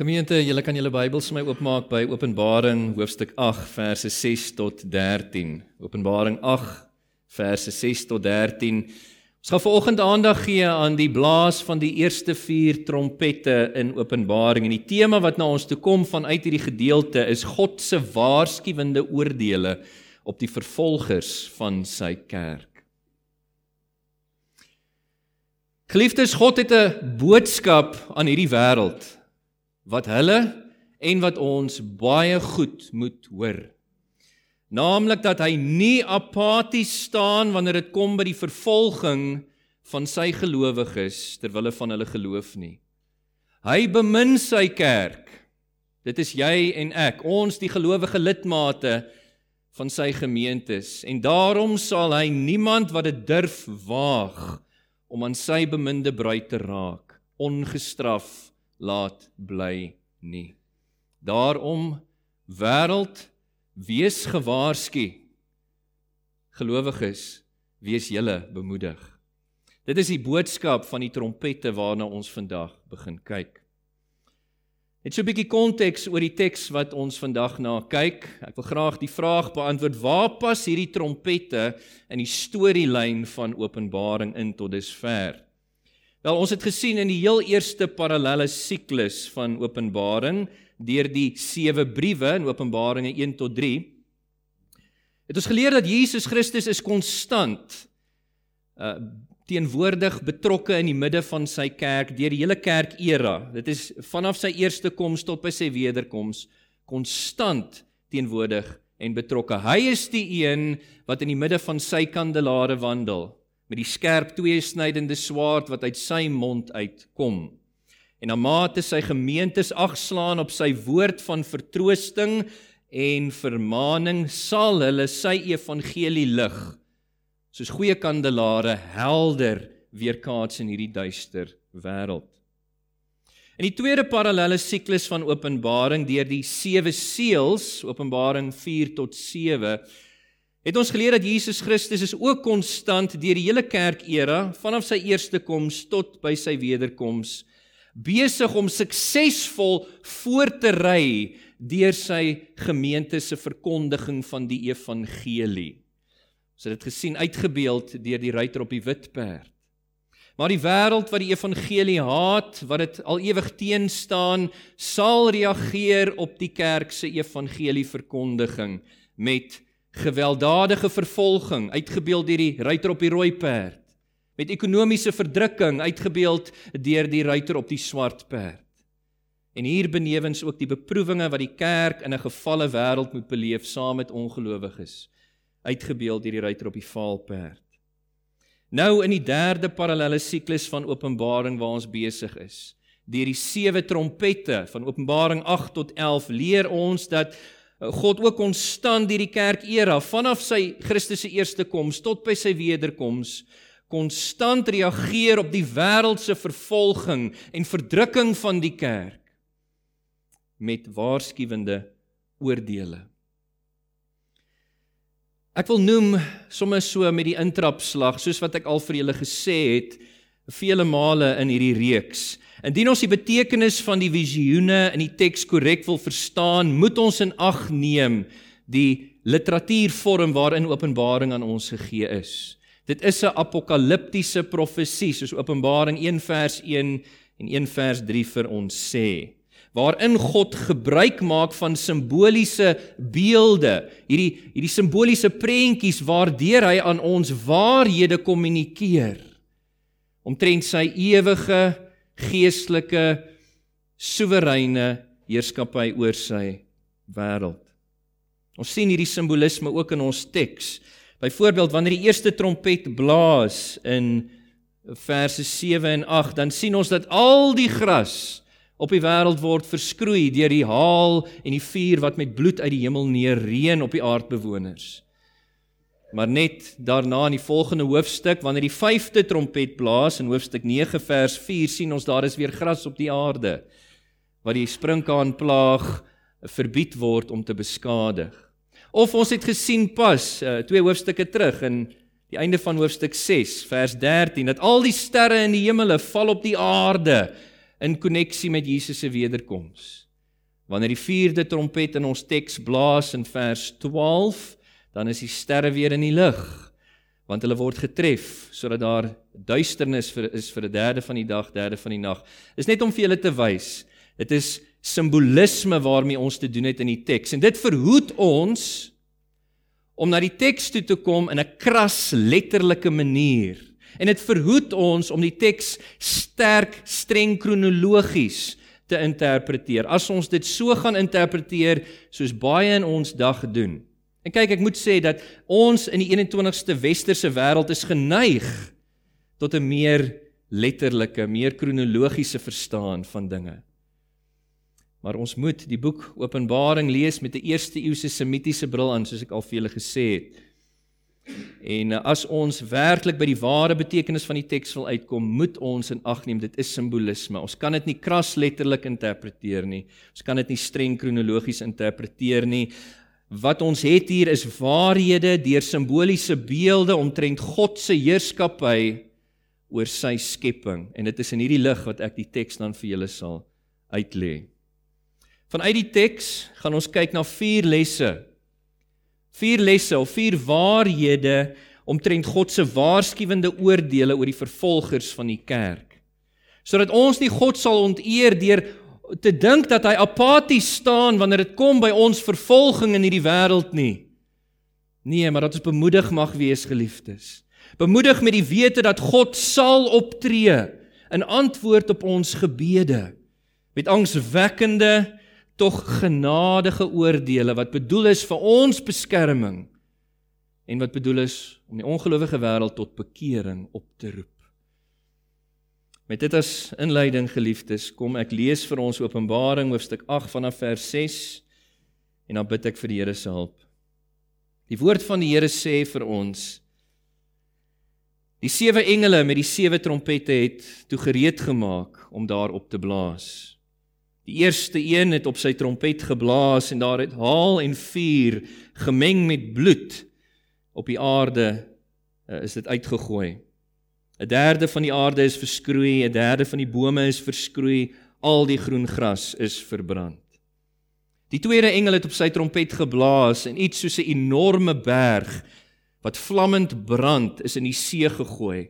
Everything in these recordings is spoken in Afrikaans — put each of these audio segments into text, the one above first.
Gemeente, julle kan julle Bybels vir my oopmaak by Openbaring hoofstuk 8 verse 6 tot 13. Openbaring 8 verse 6 tot 13. Ons gaan vanoggend aandag gee aan die blaas van die eerste 4 trompette in Openbaring en die tema wat na ons toe kom vanuit hierdie gedeelte is God se waarskuwende oordeele op die vervolgers van sy kerk. Geliefdes, God het 'n boodskap aan hierdie wêreld wat hulle en wat ons baie goed moet hoor. Naamlik dat hy nie apaties staan wanneer dit kom by die vervolging van sy gelowiges ter wille van hulle geloof nie. Hy bemin sy kerk. Dit is jy en ek, ons die gelowige lidmate van sy gemeentes en daarom sal hy niemand wat dit durf waag om aan sy beminde bruid te raak ongestraf laat bly nie. Daarom wêreld wees gewaarsku. Gelowiges, wees julle bemoedig. Dit is die boodskap van die trompette waarna ons vandag begin kyk. Net so 'n bietjie konteks oor die teks wat ons vandag na kyk. Ek wil graag die vraag beantwoord: Waar pas hierdie trompette in die storielyn van Openbaring in tot dusver? Wel ons het gesien in die heel eerste parallelle siklus van Openbaring deur die sewe briewe in Openbaringe 1 tot 3 het ons geleer dat Jesus Christus is konstant uh teenwoordig betrokke in die midde van sy kerk deur die hele kerk era. Dit is vanaf sy eerste koms tot by sy wederkoms konstant teenwoordig en betrokke. Hy is die een wat in die midde van sy kandelaare wandel met die skerp tweesnydende swaard wat uit sy mond uitkom. En na mate sy gemeentes agslaan op sy woord van vertroosting en vermaaning, sal hulle sy evangelie lig soos goeie kandelare helder weerkaats in hierdie duister wêreld. In die tweede parallelle siklus van Openbaring deur die sewe seels, Openbaring 4 tot 7, het ons geleer dat Jesus Christus is ook konstant deur die hele kerkera vanaf sy eerste koms tot by sy wederkoms besig om suksesvol voort te ry deur sy gemeente se verkondiging van die evangelie. Ons het dit gesien uitgebeeld deur die ruiter op die wit perd. Maar die wêreld wat die evangelie haat, wat dit al ewig teen staan, sal reageer op die kerk se evangelie verkondiging met gewelddadige vervolging uitgebeeld deur die ruiter op die rooi perd. Met ekonomiese verdrukking uitgebeeld deur die ruiter op die swart perd. En hier benewens ook die beproewinge wat die kerk in 'n gefalle wêreld moet beleef saam met ongelowiges uitgebeeld deur die ruiter op die vaal perd. Nou in die derde parallelle siklus van openbaring waar ons besig is. Deur die sewe trompette van openbaring 8 tot 11 leer ons dat God ook konstant deur die kerk era vanaf sy Christus se eerste koms tot by sy wederkoms konstant reageer op die wêreldse vervolging en verdrukking van die kerk met waarskuwende oordeele. Ek wil noem sommer so met die intrapslag soos wat ek al vir julle gesê het vele male in hierdie reeks. Indien ons die betekenis van die visioene in die teks korrek wil verstaan, moet ons in ag neem die literatuurvorm waarin Openbaring aan ons gegee is. Dit is 'n apokaliptiese profesie soos Openbaring 1 vers 1 en 1 vers 3 vir ons sê waarin God gebruik maak van simboliese beelde, hierdie hierdie simboliese prentjies waardeur hy aan ons waarhede kommunikeer omtrent sy ewige geestelike soewereine heerskappy oor sy wêreld. Ons sien hierdie simbolisme ook in ons teks. Byvoorbeeld wanneer die eerste trompet blaas in verse 7 en 8, dan sien ons dat al die gras op die wêreld word verskroei deur die haal en die vuur wat met bloed uit die hemel neerreën op die aardbewoners. Maar net daarna in die volgende hoofstuk wanneer die 5de trompet blaas in hoofstuk 9 vers 4 sien ons daar is weer gras op die aarde wat die sprinkaan plaag verbied word om te beskadig. Of ons het gesien pas uh, twee hoofstukke terug in die einde van hoofstuk 6 vers 13 dat al die sterre in die hemele val op die aarde in koneksie met Jesus se wederkoms. Wanneer die vierde trompet in ons teks blaas in vers 12, dan is die sterre weer in die lig want hulle word getref sodat daar duisternis vir is vir 'n derde van die dag, derde van die nag. Is net om vir julle te wys. Dit is simbolisme waarmee ons te doen het in die teks en dit verhoed ons om na die teks toe te kom in 'n kras letterlike manier. En dit verhoed ons om die teks sterk streng kronologies te interpreteer. As ons dit so gaan interpreteer soos baie in ons dag doen. En kyk, ek moet sê dat ons in die 21ste westerse wêreld is geneig tot 'n meer letterlike, meer kronologiese verstaan van dinge. Maar ons moet die boek Openbaring lees met 'n eerste eeuse semitiese bril aan, soos ek al vir julle gesê het. En eh, as ons werklik by die ware betekenis van die teks wil uitkom, moet ons in ag neem dit is simbolisme. Ons kan dit nie kras letterlik interpreteer nie. Ons kan dit nie streng kronologies interpreteer nie. Wat ons het hier is waarhede deur simboliese beelde omtrent God se heerskappy oor sy skepping en dit is in hierdie lig wat ek die teks dan vir julle sal uitlê. Vanuit die teks gaan ons kyk na vier lesse Vier lesse of vier waarhede omtrent God se waarskuwende oordeele oor die vervolgers van die kerk. Sodat ons nie God sal onteer deur te dink dat hy apaties staan wanneer dit kom by ons vervolging in hierdie wêreld nie. Nee, maar dat ons bemoedig mag wees geliefdes. Bemoedig met die wete dat God sal optree in antwoord op ons gebede met angswekkende tog genadige oordeele wat bedoel is vir ons beskerming en wat bedoel is om die ongelowige wêreld tot bekering op te roep. Met dit as inleiding geliefdes, kom ek lees vir ons Openbaring hoofstuk 8 vanaf vers 6 en dan bid ek vir die Here se hulp. Die woord van die Here sê vir ons Die sewe engele met die sewe trompette het toe gereed gemaak om daarop te blaas. Die eerste een het op sy trompet geblaas en daar het haal en vuur gemeng met bloed op die aarde uh, is dit uitgegooi. 'n Derde van die aarde is verskroei, 'n derde van die bome is verskroei, al die groen gras is verbrand. Die tweede engel het op sy trompet geblaas en iets soos 'n enorme berg wat vlammend brand is in die see gegooi.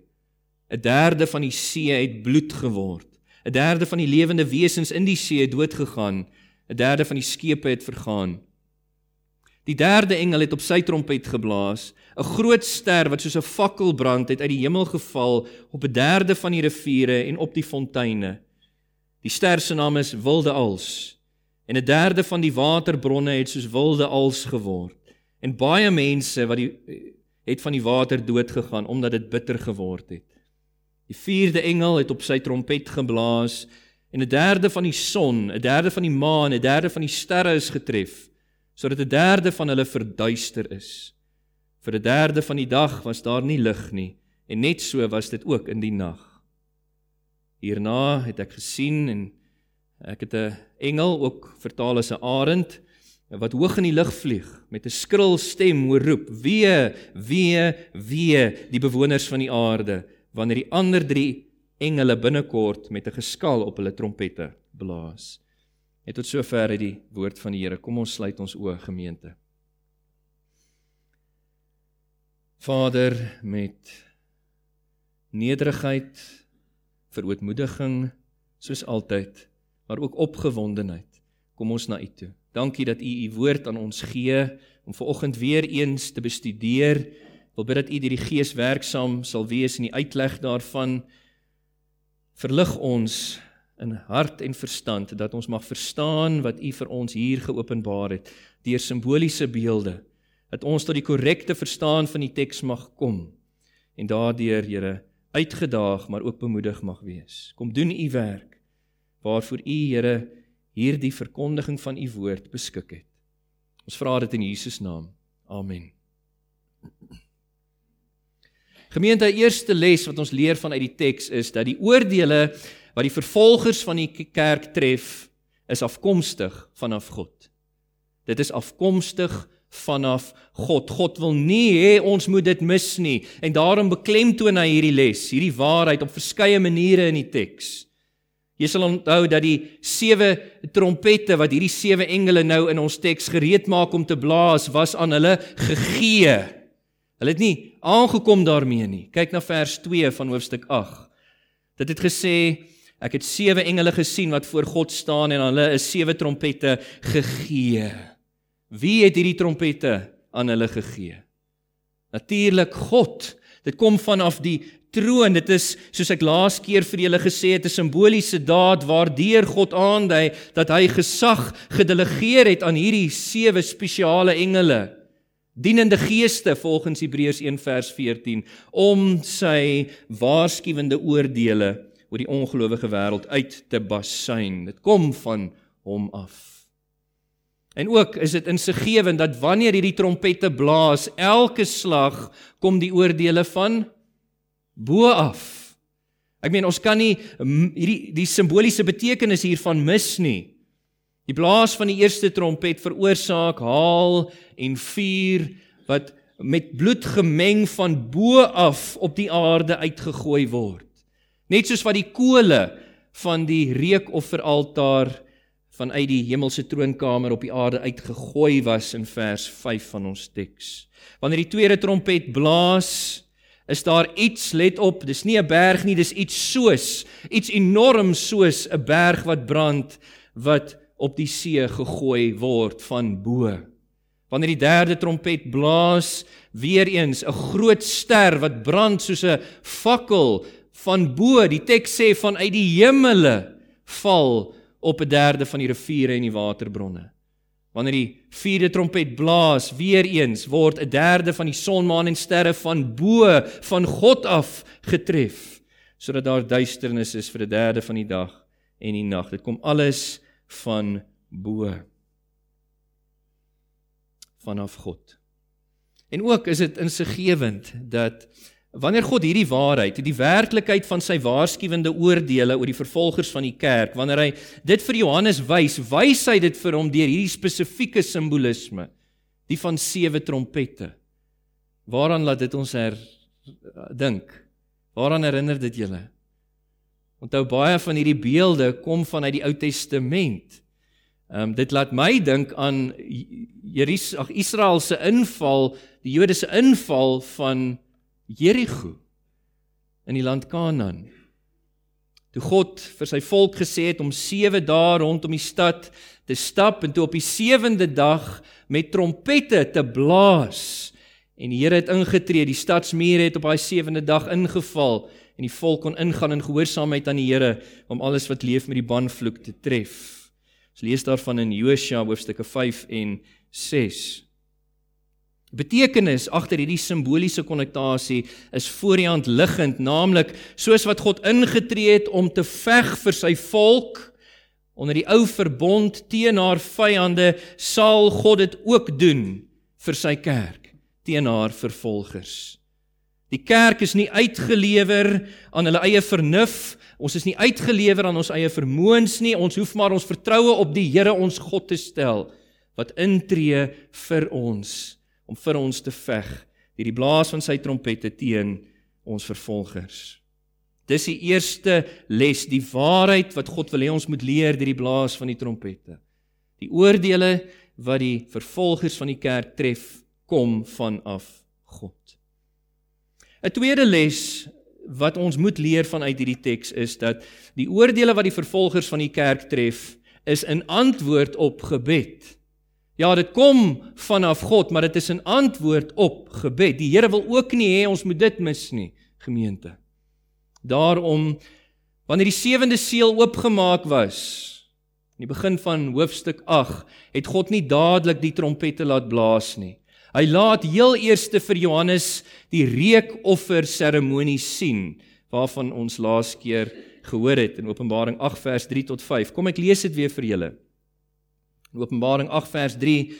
'n Derde van die see het bloed geword. 'n derde van die lewende wesens in die see dood gegaan, 'n derde van die skepe het vergaan. Die derde engel het op sy trompet geblaas, 'n groot ster wat soos 'n fakkel brand het uit die hemel geval op 'n derde van die riviere en op die fonteine. Die ster se naam is Wilde Als en 'n derde van die waterbronne het soos wilde als geword. En baie mense wat die het van die water dood gegaan omdat dit bitter geword het. Die vierde engel het op sy trompet geblaas en 'n derde van die son, 'n derde van die maan, 'n derde van die sterre is getref sodat 'n derde van hulle verduister is. Vir 'n derde van die dag was daar nie lig nie en net so was dit ook in die nag. Hierna het ek gesien en ek het 'n engel ook vertaal as 'n arend wat hoog in die lug vlieg met 'n skril stem hoor roep: "Wee, wee, wee die bewoners van die aarde!" wanneer die ander 3 engele binnekort met 'n geskal op hulle trompette blaas. Net tot sover uit die woord van die Here. Kom ons sluit ons oë gemeente. Vader met nederigheid, verootmoediging soos altyd, maar ook opgewondenheid kom ons na U toe. Dankie dat U U woord aan ons gee om ver oggend weer eens te bestudeer wil bid dat U deur die Gees werksaam sal wees in die uitleg daarvan. Verlig ons in hart en verstand dat ons mag verstaan wat U vir ons hier geopenbaar het deur simboliese beelde. Dat ons tot die korrekte verstaan van die teks mag kom en daardeur, Here, uitgedaag maar ook bemoedig mag wees. Kom doen U werk waarvoor U, Here, hierdie verkondiging van U woord beskik het. Ons vra dit in Jesus naam. Amen. Gemeente, eerste les wat ons leer vanuit die teks is dat die oordeele wat die vervolgers van die kerk tref, is afkomstig vanaf God. Dit is afkomstig vanaf God. God wil nie hê ons moet dit mis nie en daarom beklemtoon hy hierdie les, hierdie waarheid op verskeie maniere in die teks. Jy sal onthou dat die sewe trompette wat hierdie sewe engele nou in ons teks gereed maak om te blaas, was aan hulle gegee. Hulle het nie aangekom daarmee nie. Kyk na vers 2 van hoofstuk 8. Dit het gesê ek het sewe engele gesien wat voor God staan en hulle is sewe trompette gegee. Wie het hierdie trompette aan hulle gegee? Natuurlik God. Dit kom vanaf die troon. Dit is soos ek laas keer vir julle gesê het, 'n simboliese daad waardeur God aandui dat hy gesag gedelegeer het aan hierdie sewe spesiale engele. Dienende geeste volgens Hebreërs 1 vers 14 om sy waarskuwende oordeele oor die ongelowige wêreld uit te basyn. Dit kom van hom af. En ook is dit insiggewend dat wanneer hierdie trompette blaas, elke slag kom die oordeele van bo af. Ek meen ons kan nie hierdie die simboliese betekenis hiervan mis nie. Die blaas van die eerste trompet veroorsaak haal en vuur wat met bloed gemeng van bo af op die aarde uitgegooi word. Net soos wat die kole van die reukofferaltaar vanuit die hemelse troonkamer op die aarde uitgegooi was in vers 5 van ons teks. Wanneer die tweede trompet blaas, is daar iets, let op, dis nie 'n berg nie, dis iets soos, iets enorm soos 'n berg wat brand wat op die see gegooi word van bo. Wanneer die derde trompet blaas, weer eens 'n groot ster wat brand soos 'n fakkel van bo. Die teks sê vanuit die hemele val op 'n derde van die riviere en die waterbronne. Wanneer die vierde trompet blaas, weer eens word 'n derde van die son, maan en sterre van bo van God af getref, sodat daar duisternis is vir 'n derde van die dag en die nag. Dit kom alles van bo vanaf God. En ook is dit insiggewend dat Wanneer God hierdie waarheid, die werklikheid van sy waarskuwende oordeele oor die vervolgers van die kerk, wanneer hy dit vir Johannes wys, wys hy dit vir hom deur hierdie spesifieke simbolisme, die van sewe trompette. Waaraan laat dit ons her dink? Waaraan herinner dit julle? Onthou baie van hierdie beelde kom vanuit die Ou Testament. Ehm um, dit laat my dink aan Jerusalem, Israel se inval, die Jode se inval van Jerigo in die land Kanaan. Toe God vir sy volk gesê het om 7 dae rondom die stad te stap en toe op die 7de dag met trompette te blaas en die Here het ingetree, die stadsmure het op daai 7de dag ingeval en die volk kon ingaan in gehoorsaamheid aan die Here om alles wat leef met die banvloek te tref. Ons lees daarvan in Josua hoofstukke 5 en 6. Betekenis agter hierdie simboliese konnotasie is voor die hand liggend, naamlik soos wat God ingetree het om te veg vir sy volk onder die ou verbond teen haar vyande, sal God dit ook doen vir sy kerk teen haar vervolgers. Die kerk is nie uitgelewer aan hulle eie vernuf, ons is nie uitgelewer aan ons eie vermoëns nie, ons hoef maar ons vertroue op die Here ons God te stel wat intree vir ons om vir ons te veg deur die blaas van sy trompette teen ons vervolgers. Dis die eerste les, die waarheid wat God wil hê ons moet leer deur die blaas van die trompette. Die oordeele wat die vervolgers van die kerk tref, kom vanaf God. 'n Tweede les wat ons moet leer vanuit hierdie teks is dat die oordeele wat die vervolgers van die kerk tref, is in antwoord op gebed. Ja, dit kom vanaf God, maar dit is 'n antwoord op gebed. Die Here wil ook nie hê ons moet dit mis nie, gemeente. Daarom wanneer die sewende seël oopgemaak was, in die begin van hoofstuk 8, het God nie dadelik die trompette laat blaas nie. Hy laat heel eers vir Johannes die reukoffer seremonie sien waarvan ons laas keer gehoor het in Openbaring 8 vers 3 tot 5. Kom ek lees dit weer vir julle. In Openbaring 8 vers 3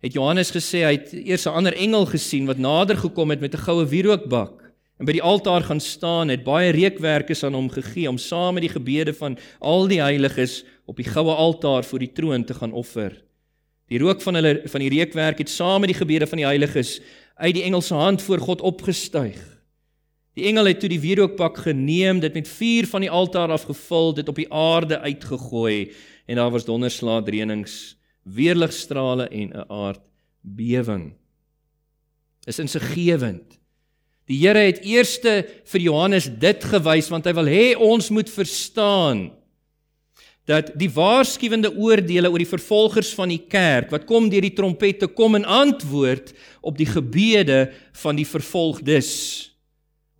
het Johannes gesê hy het eers 'n ander engel gesien wat nader gekom het met 'n goue wierookbak en by die altaar gaan staan het baie reukwerke aan hom gegee om saam met die gebede van al die heiliges op die goue altaar voor die troon te gaan offer. Die rook van hulle van die reukwerk het saam met die gebede van die heiliges uit die engel se hand voor God opgestyg. Die engel het toe die wierookpak geneem, dit met vuur van die altaar afgevul, dit op die aarde uitgegooi en daar was donderslae, reënings, weerligstrale en 'n aardbewing. Is insiggewend. Die Here het eerste vir Johannes dit gewys want hy wil hê ons moet verstaan dat die waarskuwende oordeele oor die vervolgers van die kerk wat kom deur die trompette kom en antwoord op die gebede van die vervolgdes.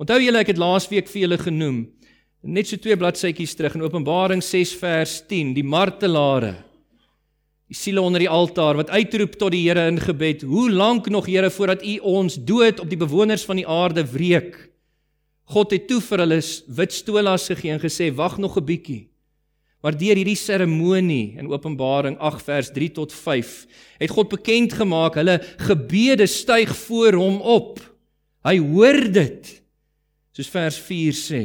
Onthou julle ek het laasweek vir julle genoem net so twee bladsytjies terug in Openbaring 6 vers 10 die martelare die siele onder die altaar wat uitroep tot die Here in gebed hoe lank nog Here voordat u ons dood op die bewoners van die aarde wreek God het toe vir hulle wit stolas gegee en gesê wag nog 'n bietjie Maar deur hierdie seremonie in Openbaring 8 vers 3 tot 5 het God bekend gemaak hulle gebede styg voor hom op. Hy hoor dit. Soos vers 4 sê.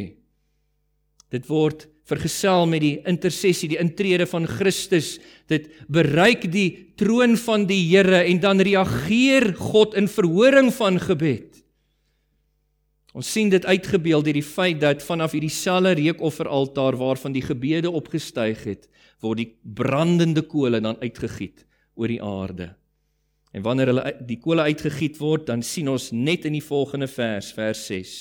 Dit word vergesel met die intersessie, die intrede van Christus. Dit bereik die troon van die Here en dan reageer God in verhoring van gebed. Ons sien dit uitgebeeld deur die feit dat vanaf hierdie selfe reukofferaltaar waarvan die gebede opgestyg het, word die brandende kole dan uitgegiet oor die aarde. En wanneer hulle die kole uitgegiet word, dan sien ons net in die volgende vers, vers 6,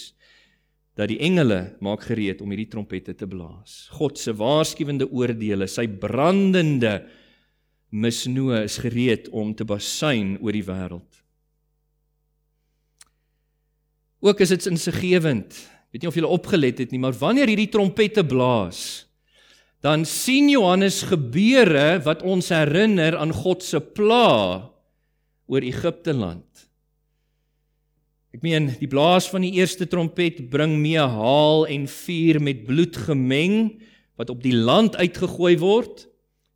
dat die engele maak gereed om hierdie trompette te blaas. God se waarskuwende oordeele, sy brandende misnoë is gereed om te basuin oor die wêreld. Ook is dit insiggewend. Weet nie of julle opgelet het nie, maar wanneer hierdie trompette blaas, dan sien Johannes gebeure wat ons herinner aan God se pla oor Egipte land. Ek meen, die blaas van die eerste trompet bring mee haal en vuur met bloed gemeng wat op die land uitgegooi word.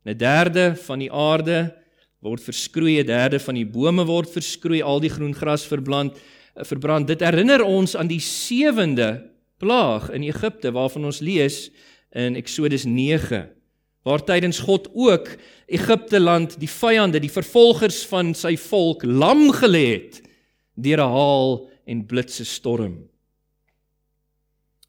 'n Derde van die aarde word verskroei, 'n derde van die bome word verskroei, al die groen gras verbrand verbrand. Dit herinner ons aan die sewende plaag in Egipte waarvan ons lees in Eksodus 9 waar tydens God ook Egipte land die vyande, die vervolgers van sy volk lam gelê het deur 'n haal en blitse storm.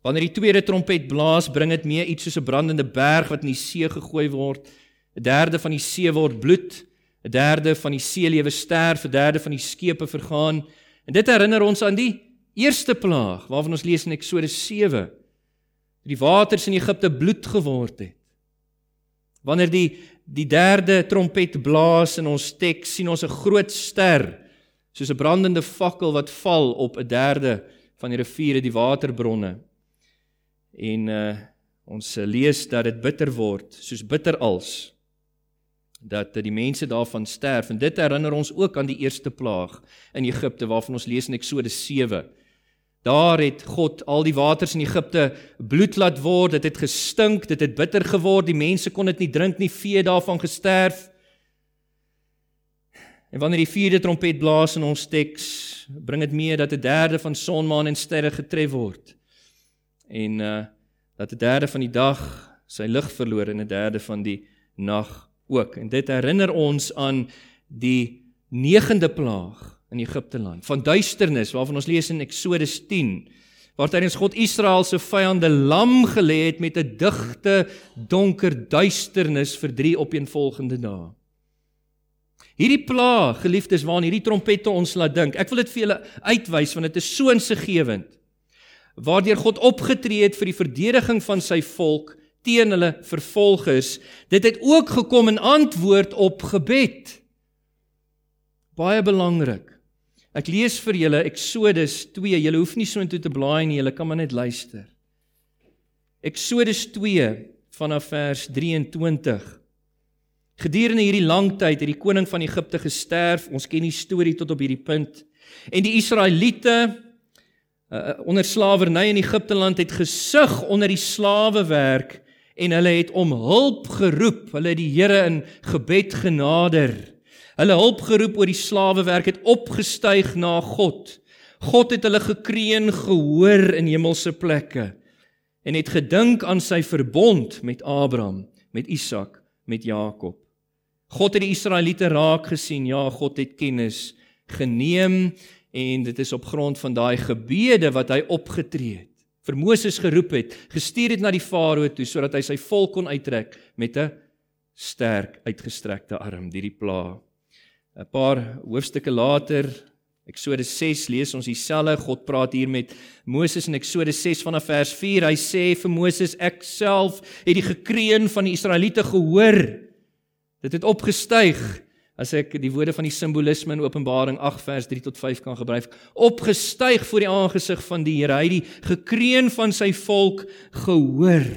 Wanneer die tweede trompet blaas, bring dit mee iets soos 'n brandende berg wat in die see gegooi word. 'n Derde van die see word bloed, 'n derde van die seelewe sterf, 'n derde van die skepe vergaan En dit herinner ons aan die eerste plaag waarvan ons lees in Eksodus 7. Die waters in Egipte bloed geword het. Wanneer die die derde trompet blaas in ons teks sien ons 'n groot ster soos 'n brandende fakkel wat val op 'n derde van die riviere, die waterbronne. En uh ons lees dat dit bitter word, soos bitter als dat die mense daarvan sterf en dit herinner ons ook aan die eerste plaag in Egipte waarvan ons lees in Eksodus 7. Daar het God al die waters in Egipte bloed laat word, dit het gestink, dit het bitter geword, die mense kon dit nie drink nie, vee daarvan gesterf. En wanneer die vierde trompet blaas in ons teks, bring dit mee dat 'n derde van son, maan en sterre getref word. En uh dat 'n derde van die dag sy lig verloor en 'n derde van die nag ook. En dit herinner ons aan die 9de plaag in Egipte land van duisternis waarvan ons lees in Eksodus 10 waar tydens God Israel se vyande lam gelê het met 'n digte donker duisternis vir 3 opeenvolgende dae. Hierdie plaag, geliefdes, waarna hierdie trompette ons laat dink. Ek wil dit vir julle uitwys want dit is so insiggewend. Waardeur God opgetree het vir die verdediging van sy volk teen hulle vervolgers. Dit het ook gekom in antwoord op gebed. Baie belangrik. Ek lees vir julle Eksodus 2. Julle hoef nie so intoe te blaai nie, julle kan maar net luister. Eksodus 2 vanaf vers 23. Gedurende hierdie lang tyd het die koning van Egipte gesterf. Ons ken die storie tot op hierdie punt. En die Israeliete uh, onder slawerny in Egipte land het gesug onder die slawewerk en hulle het om hulp geroep. Hulle het die Here in gebed genader. Hulle hulp geroep oor die slawewerk het opgestyg na God. God het hulle gekreun gehoor in hemelse plekke en het gedink aan sy verbond met Abraham, met Isak, met Jakob. God het die Israeliete raak gesien. Ja, God het kennis geneem en dit is op grond van daai gebede wat hy opgetree het vir Moses geroep het, gestuur het na die farao toe sodat hy sy volk kon uittrek met 'n sterk uitgestrekte arm deur die pla. 'n Paar hoofstukke later, Eksodus 6 lees ons dieselfde. God praat hier met Moses in Eksodus 6 vanaf vers 4. Hy sê vir Moses: "Ek self het die gekreun van die Israeliete gehoor. Dit het opgestyg as ek die woorde van die simbolisme in Openbaring 8 vers 3 tot 5 kan gebruik, opgestyg voor die aangesig van die Here. Hy het die gekreun van sy volk gehoor.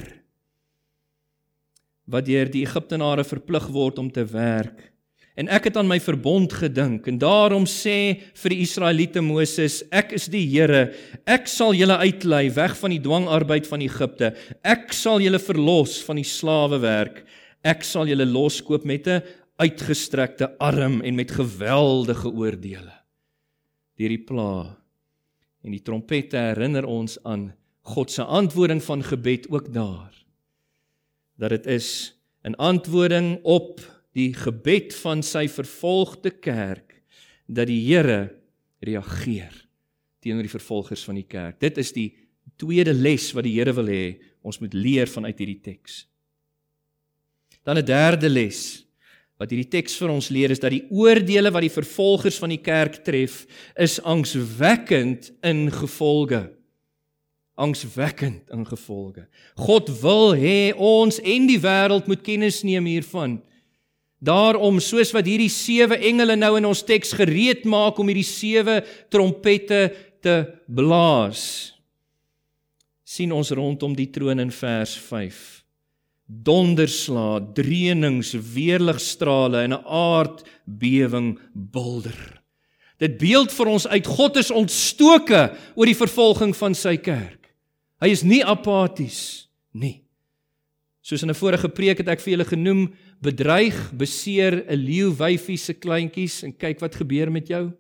Wat deur die Egiptenare verplig word om te werk. En ek het aan my verbond gedink en daarom sê vir die Israeliete Moses, ek is die Here. Ek sal julle uitlei weg van die dwangarbeid van Egipte. Ek sal julle verlos van die slawewerk. Ek sal julle loskoop met 'n uitgestrekte arm en met geweldige oordeele. Deur die pla en die trompette herinner ons aan God se antwoording van gebed ook daar. Dat dit is 'n antwoording op die gebed van sy vervolgde kerk dat die Here reageer teenoor die vervolgers van die kerk. Dit is die tweede les wat die Here wil hê ons moet leer vanuit hierdie teks. Dan 'n derde les Wat hierdie teks vir ons leer is dat die oordeele wat die vervolgers van die kerk tref, is angswekkend in gevolge. Angswekkend in gevolge. God wil hê ons en die wêreld moet kennis neem hiervan. Daarom soos wat hierdie sewe engele nou in ons teks gereed maak om hierdie sewe trompette te blaas, sien ons rondom die troon in vers 5 donderslae, dreunings, weerligstrale en 'n aardbewing bulder. Dit beeld vir ons uit God is ontstoke oor die vervolging van sy kerk. Hy is nie apaties nie. Soos in 'n vorige preek het ek vir julle genoem, bedreig, beseer 'n leeu wyfie se kleintjies en kyk wat gebeur met jou.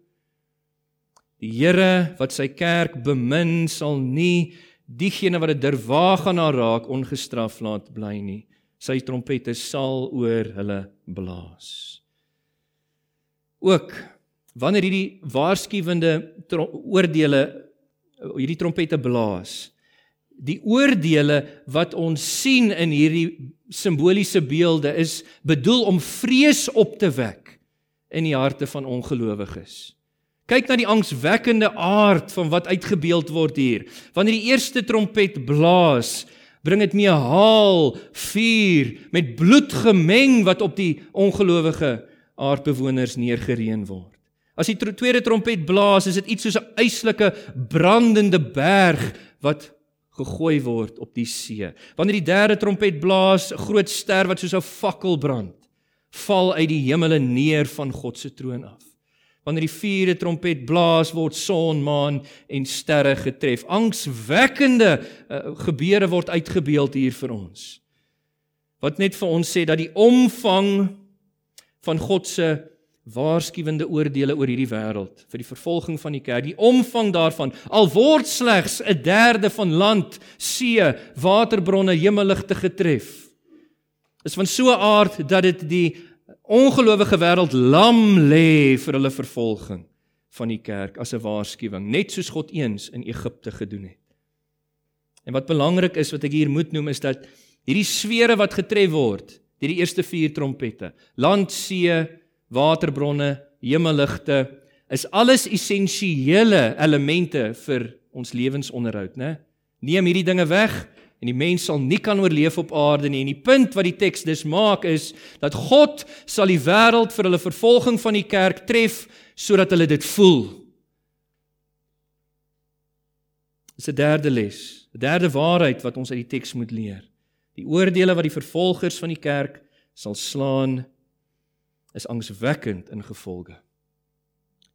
Die Here wat sy kerk bemin sal nie diegene wat dit derwaag gaan raak ongestraf laat bly nie. Sy trompette sal oor hulle blaas. Ook wanneer hierdie waarskuwende oordeele hierdie trompette blaas, die oordeele wat ons sien in hierdie simboliese beelde is bedoel om vrees op te wek in die harte van ongelowiges. Kyk na die angswekkende aard van wat uitgebeeld word hier. Wanneer die eerste trompet blaas, bring dit mee haal, vuur met bloed gemeng wat op die ongelowige aardbewoners neergereën word. As die tweede trompet blaas, is dit iets soos 'n eislike brandende berg wat gegooi word op die see. Wanneer die derde trompet blaas, 'n groot ster wat soos 'n fakkel brand, val uit die hemele neer van God se troon af. Wanneer die vierde trompet blaas word son, maan en sterre getref. Angswekkende uh, gebeure word uitgebeeld hier vir ons. Wat net vir ons sê dat die omvang van God se waarskuwende oordeele oor hierdie wêreld vir die vervolging van die kerk, die omvang daarvan al word slegs 'n derde van land, see, waterbronne, hemelligte getref. Is van so 'n aard dat dit die ongelowige wêreld lam lê vir hulle vervolging van die kerk as 'n waarskuwing, net soos God eens in Egipte gedoen het. En wat belangrik is wat ek hier moet noem is dat hierdie sfere wat getref word deur die eerste vier trompette, land, see, waterbronne, hemelligte, is alles essensiële elemente vir ons lewensonderhoud, né? Neem hierdie dinge weg en die mens sal nie kan oorleef op aarde nie. En die punt wat die teks dus maak is dat God sal die wêreld vir hulle vervolging van die kerk tref sodat hulle dit voel. Dis 'n derde les, 'n derde waarheid wat ons uit die teks moet leer. Die oordeele wat die vervolgers van die kerk sal slaan is angswekkend in gevolge.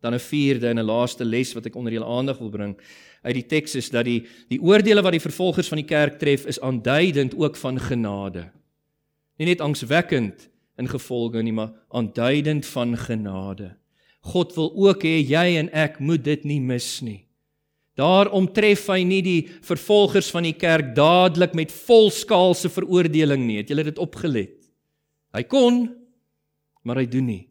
Dan 'n vierde en 'n laaste les wat ek onder julle aandag wil bring uit die teks is dat die die oordeele wat die vervolgers van die kerk tref is aanduidend ook van genade. Nie net angswekkend in gevolge nie, maar aanduidend van genade. God wil ook hê jy en ek moet dit nie mis nie. Daarom tref hy nie die vervolgers van die kerk dadelik met volskaalse veroordeling nie. Het julle dit opgelet? Hy kon, maar hy doen nie.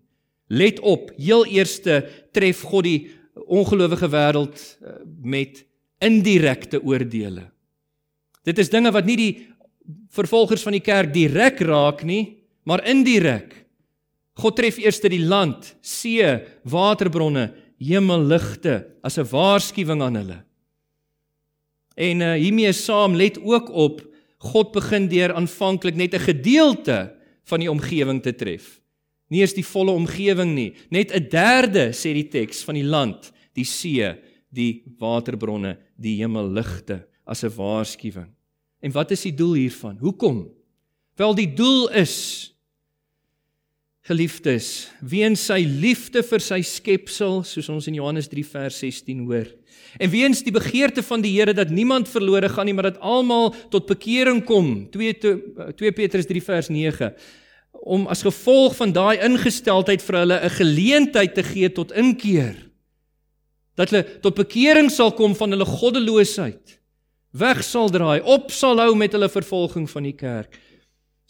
Let op, heel eerste tref God die ongelowige wêreld uh, met indirekte oordeele. Dit is dinge wat nie die vervolgers van die kerk direk raak nie, maar indirek. God tref eers die land, see, waterbronne, hemelligte as 'n waarskuwing aan hulle. En uh, hiermee saam let ook op God begin deur aanvanklik net 'n gedeelte van die omgewing te tref. Nie eens die volle omgewing nie, net 'n derde sê die teks van die land, die see, die waterbronne, die hemelligte as 'n waarskuwing. En wat is die doel hiervan? Hoekom? Wel die doel is geliefdes, weens sy liefde vir sy skepsel, soos ons in Johannes 3 vers 16 hoor. En weens die begeerte van die Here dat niemand verlore gaan nie, maar dat almal tot bekering kom. 2 2 Petrus 3 vers 9 om as gevolg van daai ingesteldheid vir hulle 'n geleentheid te gee tot inkeer. Dat hulle tot bekering sal kom van hulle goddeloosheid. Weg sal draai, op sal hou met hulle vervolging van die kerk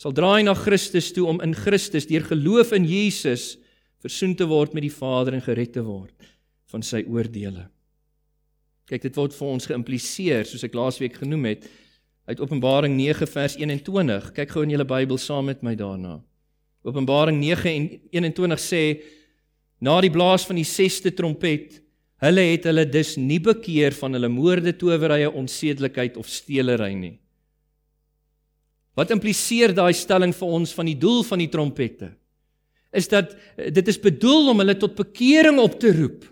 sal draai na Christus toe om in Christus deur geloof in Jesus versoen te word met die Vader en gered te word van sy oordeele. Kyk, dit word vir ons geïmpliseer soos ek laasweek genoem het uit Openbaring 9 vers 21. Kyk gou in julle Bybel saam met my daarna. Openbaring 9 en 21 sê na die blaas van die 6ste trompet Hulle het hulle dus nie bekeer van hulle moorde, towerye, onsedelikheid of steelery nie. Wat impliseer daai stelling vir ons van die doel van die trompette? Is dat eh, dit is bedoel om hulle tot bekering op te roep.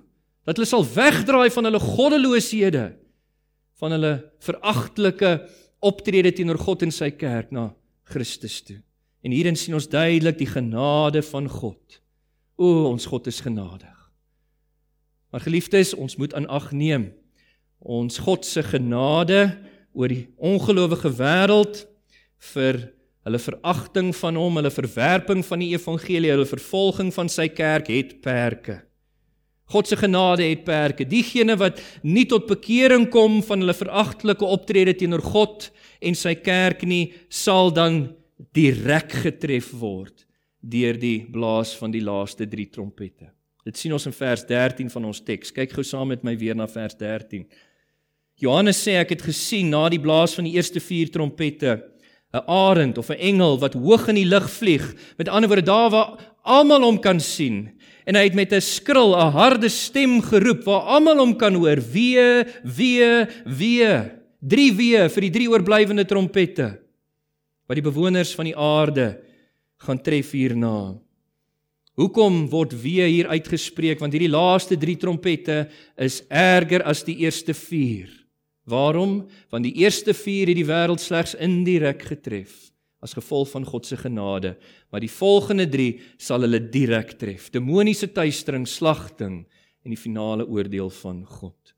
Dat hulle sal wegdraai van hulle goddelooshede, van hulle veragtelike optrede teenoor God en sy kerk na Christus toe. En hierin sien ons duidelik die genade van God. O, ons God is genadig. Maar geliefdes, ons moet aan ag neem. Ons God se genade oor die ongelowige wêreld vir hulle veragting van hom, hulle verwerping van die evangelie, hulle vervolging van sy kerk het perke. God se genade het perke. Diegene wat nie tot bekering kom van hulle veragtelike optrede teenoor God en sy kerk nie, sal dan direk getref word deur die blaas van die laaste 3 trompette. Dit sien ons in vers 13 van ons teks. Kyk gou saam met my weer na vers 13. Johannes sê ek het gesien na die blaas van die eerste 4 trompette 'n arend of 'n engel wat hoog in die lug vlieg. Met ander woorde daar waar almal hom kan sien. En hy het met 'n skril, 'n harde stem geroep waar almal hom kan hoor: "Wee, wee, wee." Drie wee vir die drie oorblywende trompette wat die bewoners van die aarde gaan tref hierna. Hoekom word wee hier uitgespreek? Want hierdie laaste 3 trompette is erger as die eerste 4. Waarom? Want die eerste 4 het die wêreld slegs indirek getref as gevolg van God se genade, maar die volgende 3 sal hulle direk tref. Demoniese tuistering, slagting en die finale oordeel van God.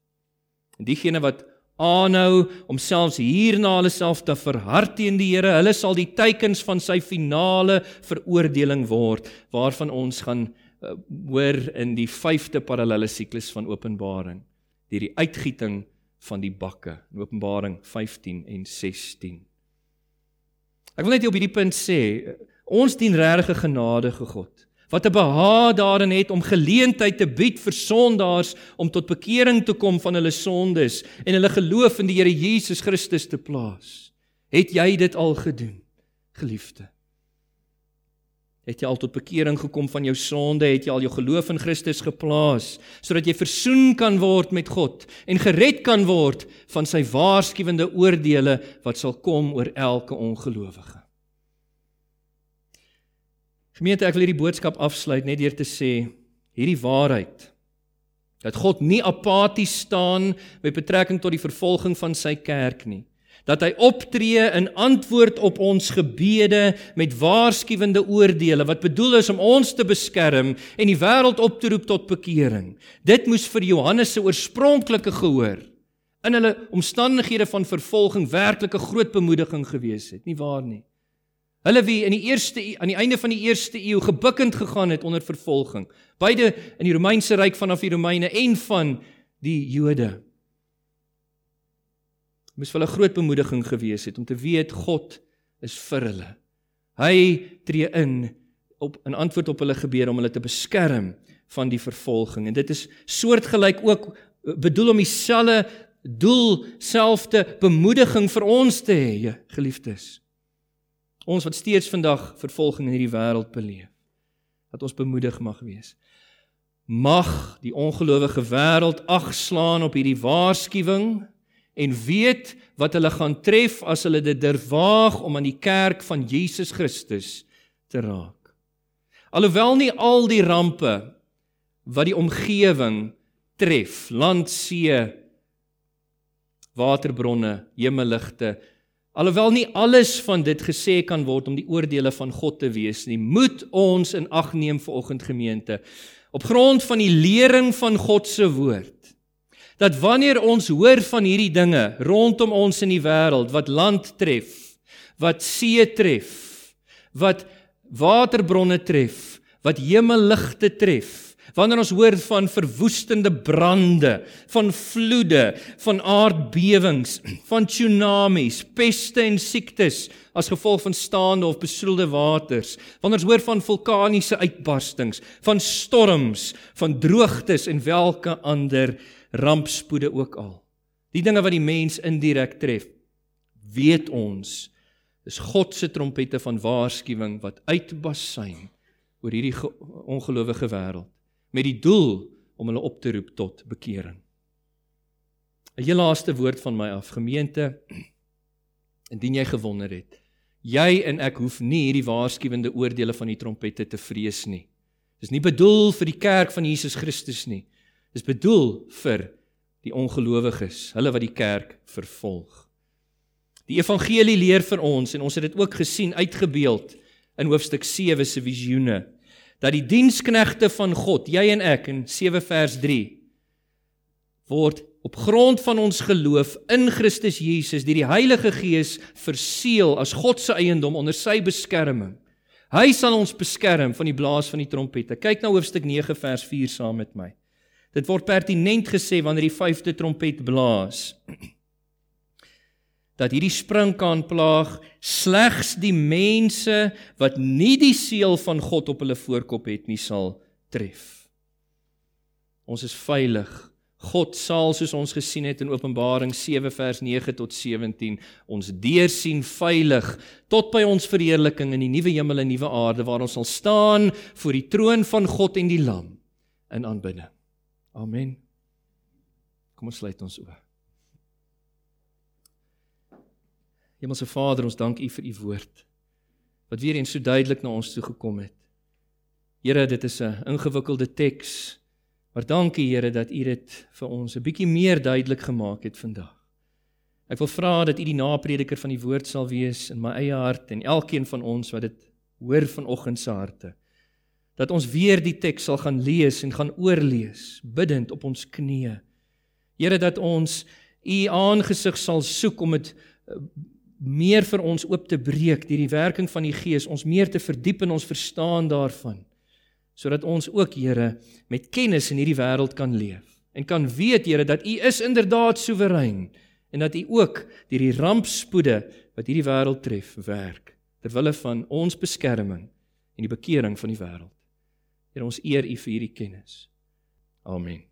En diegene wat aanhou om selfs hierna hulle self te verhard teen die Here, hulle sal die teikens van sy finale veroordeling word waarvan ons gaan uh, hoor in die 5de parallelle siklus van Openbaring, deur die uitgieting van die bakke in Openbaring 15 en 16. Ek wil net hier op hierdie punt sê, ons dien regtig 'n genadige God wat 'n behaag daarin het om geleentheid te bied vir sondaars om tot bekering te kom van hulle sondes en hulle geloof in die Here Jesus Christus te plaas. Het jy dit al gedoen, geliefde? Het jy al tot bekering gekom van jou sonde? Het jy al jou geloof in Christus geplaas sodat jy versoen kan word met God en gered kan word van sy waarskuwende oordeele wat sal kom oor elke ongelowige? Gemeente, ek wil hierdie boodskap afsluit net deur te sê hierdie waarheid dat God nie apaties staan met betrekking tot die vervolging van sy kerk nie dat hy optree in antwoord op ons gebede met waarskuwende oordeele wat bedoel is om ons te beskerm en die wêreld op te roep tot bekering. Dit moes vir Johannes se oorspronklike gehoor in hulle omstandighede van vervolging werklike groot bemoediging gewees het, nie waar nie? Hulle wie in die eerste aan die einde van die eerste eeu gebukkend gegaan het onder vervolging, beide in die Romeinse ryk vanaf die Romeine en van die Jode moes vir hulle groot bemoediging gewees het om te weet God is vir hulle. Hy tree in op 'n antwoord op hulle gebede om hulle te beskerm van die vervolging. En dit is soortgelyk ook bedoel om dieselfde doel, selfde bemoediging vir ons te hê, geliefdes. Ons wat steeds vandag vervolging in hierdie wêreld beleef, dat ons bemoedig mag wees. Mag die ongelowige wêreld agslaan op hierdie waarskuwing en weet wat hulle gaan tref as hulle dit durf waag om aan die kerk van Jesus Christus te raak. Alhoewel nie al die rampe wat die omgewing tref, land, see, waterbronne, hemelligte, alhoewel nie alles van dit gesê kan word om die oordeele van God te wees nie, moet ons in ag neem vir oggend gemeente op grond van die lering van God se woord dat wanneer ons hoor van hierdie dinge rondom ons in die wêreld wat land tref, wat see tref, wat waterbronne tref, wat hemelligte tref, wanneer ons hoor van verwoestende brande, van vloede, van aardbewings, van tsunamies, peste en siektes as gevolg van staande of besoedelde waters, wanneer ons hoor van vulkaniese uitbarstings, van storms, van droogtes en welke ander rampspoede ook al. Die dinge wat die mens indirek tref, weet ons, is God se trompette van waarskuwing wat uitbasyn oor hierdie ongelowige wêreld met die doel om hulle op te roep tot bekering. 'n Heel laaste woord van my af, gemeente. Indien jy gewonder het, jy en ek hoef nie hierdie waarskuwende oordeele van die trompette te vrees nie. Dis nie bedoel vir die kerk van Jesus Christus nie. Dis bedoel vir die ongelowiges, hulle wat die kerk vervolg. Die evangelie leer vir ons en ons het dit ook gesien uitgebeeld in hoofstuk 7 se visioene dat die diensknegte van God, jy en ek in 7 vers 3 word op grond van ons geloof in Christus Jesus deur die Heilige Gees verseël as God se eiendom onder sy beskerming. Hy sal ons beskerm van die blaas van die trompette. Kyk na hoofstuk 9 vers 4 saam met my. Dit word pertinent gesê wanneer die vyfde trompet blaas. Dat hierdie sprinkaan plaag slegs die mense wat nie die seël van God op hulle voorkop het nie sal tref. Ons is veilig. God sal soos ons gesien het in Openbaring 7 vers 9 tot 17 ons deursien veilig tot by ons verheerliking in die nuwe hemel en nuwe aarde waar ons sal staan voor die troon van God en die Lam in aanbidding. Amen. Kom ons sluit ons oë. Hemelse Vader, ons dank U vir U woord wat weer eens so duidelik na ons toe gekom het. Here, dit is 'n ingewikkelde teks, maar dankie Here dat U dit vir ons 'n bietjie meer duidelik gemaak het vandag. Ek wil vra dat U die naprediker van die woord sal wees in my eie hart en elkeen van ons wat dit hoor vanoggend se harte dat ons weer die teks sal gaan lees en gaan oorlees bidtend op ons knieë. Here dat ons u aangesig sal soek om dit meer vir ons oop te breek deur die werking van die Gees, ons meer te verdiep in ons verstaan daarvan, sodat ons ook Here met kennis in hierdie wêreld kan leef en kan weet Here dat u is inderdaad soewerein en dat u ook deur die rampspoede wat hierdie wêreld tref werk ter wille van ons beskerming en die bekering van die wêreld. Here ons eer U vir hierdie kennis. Amen.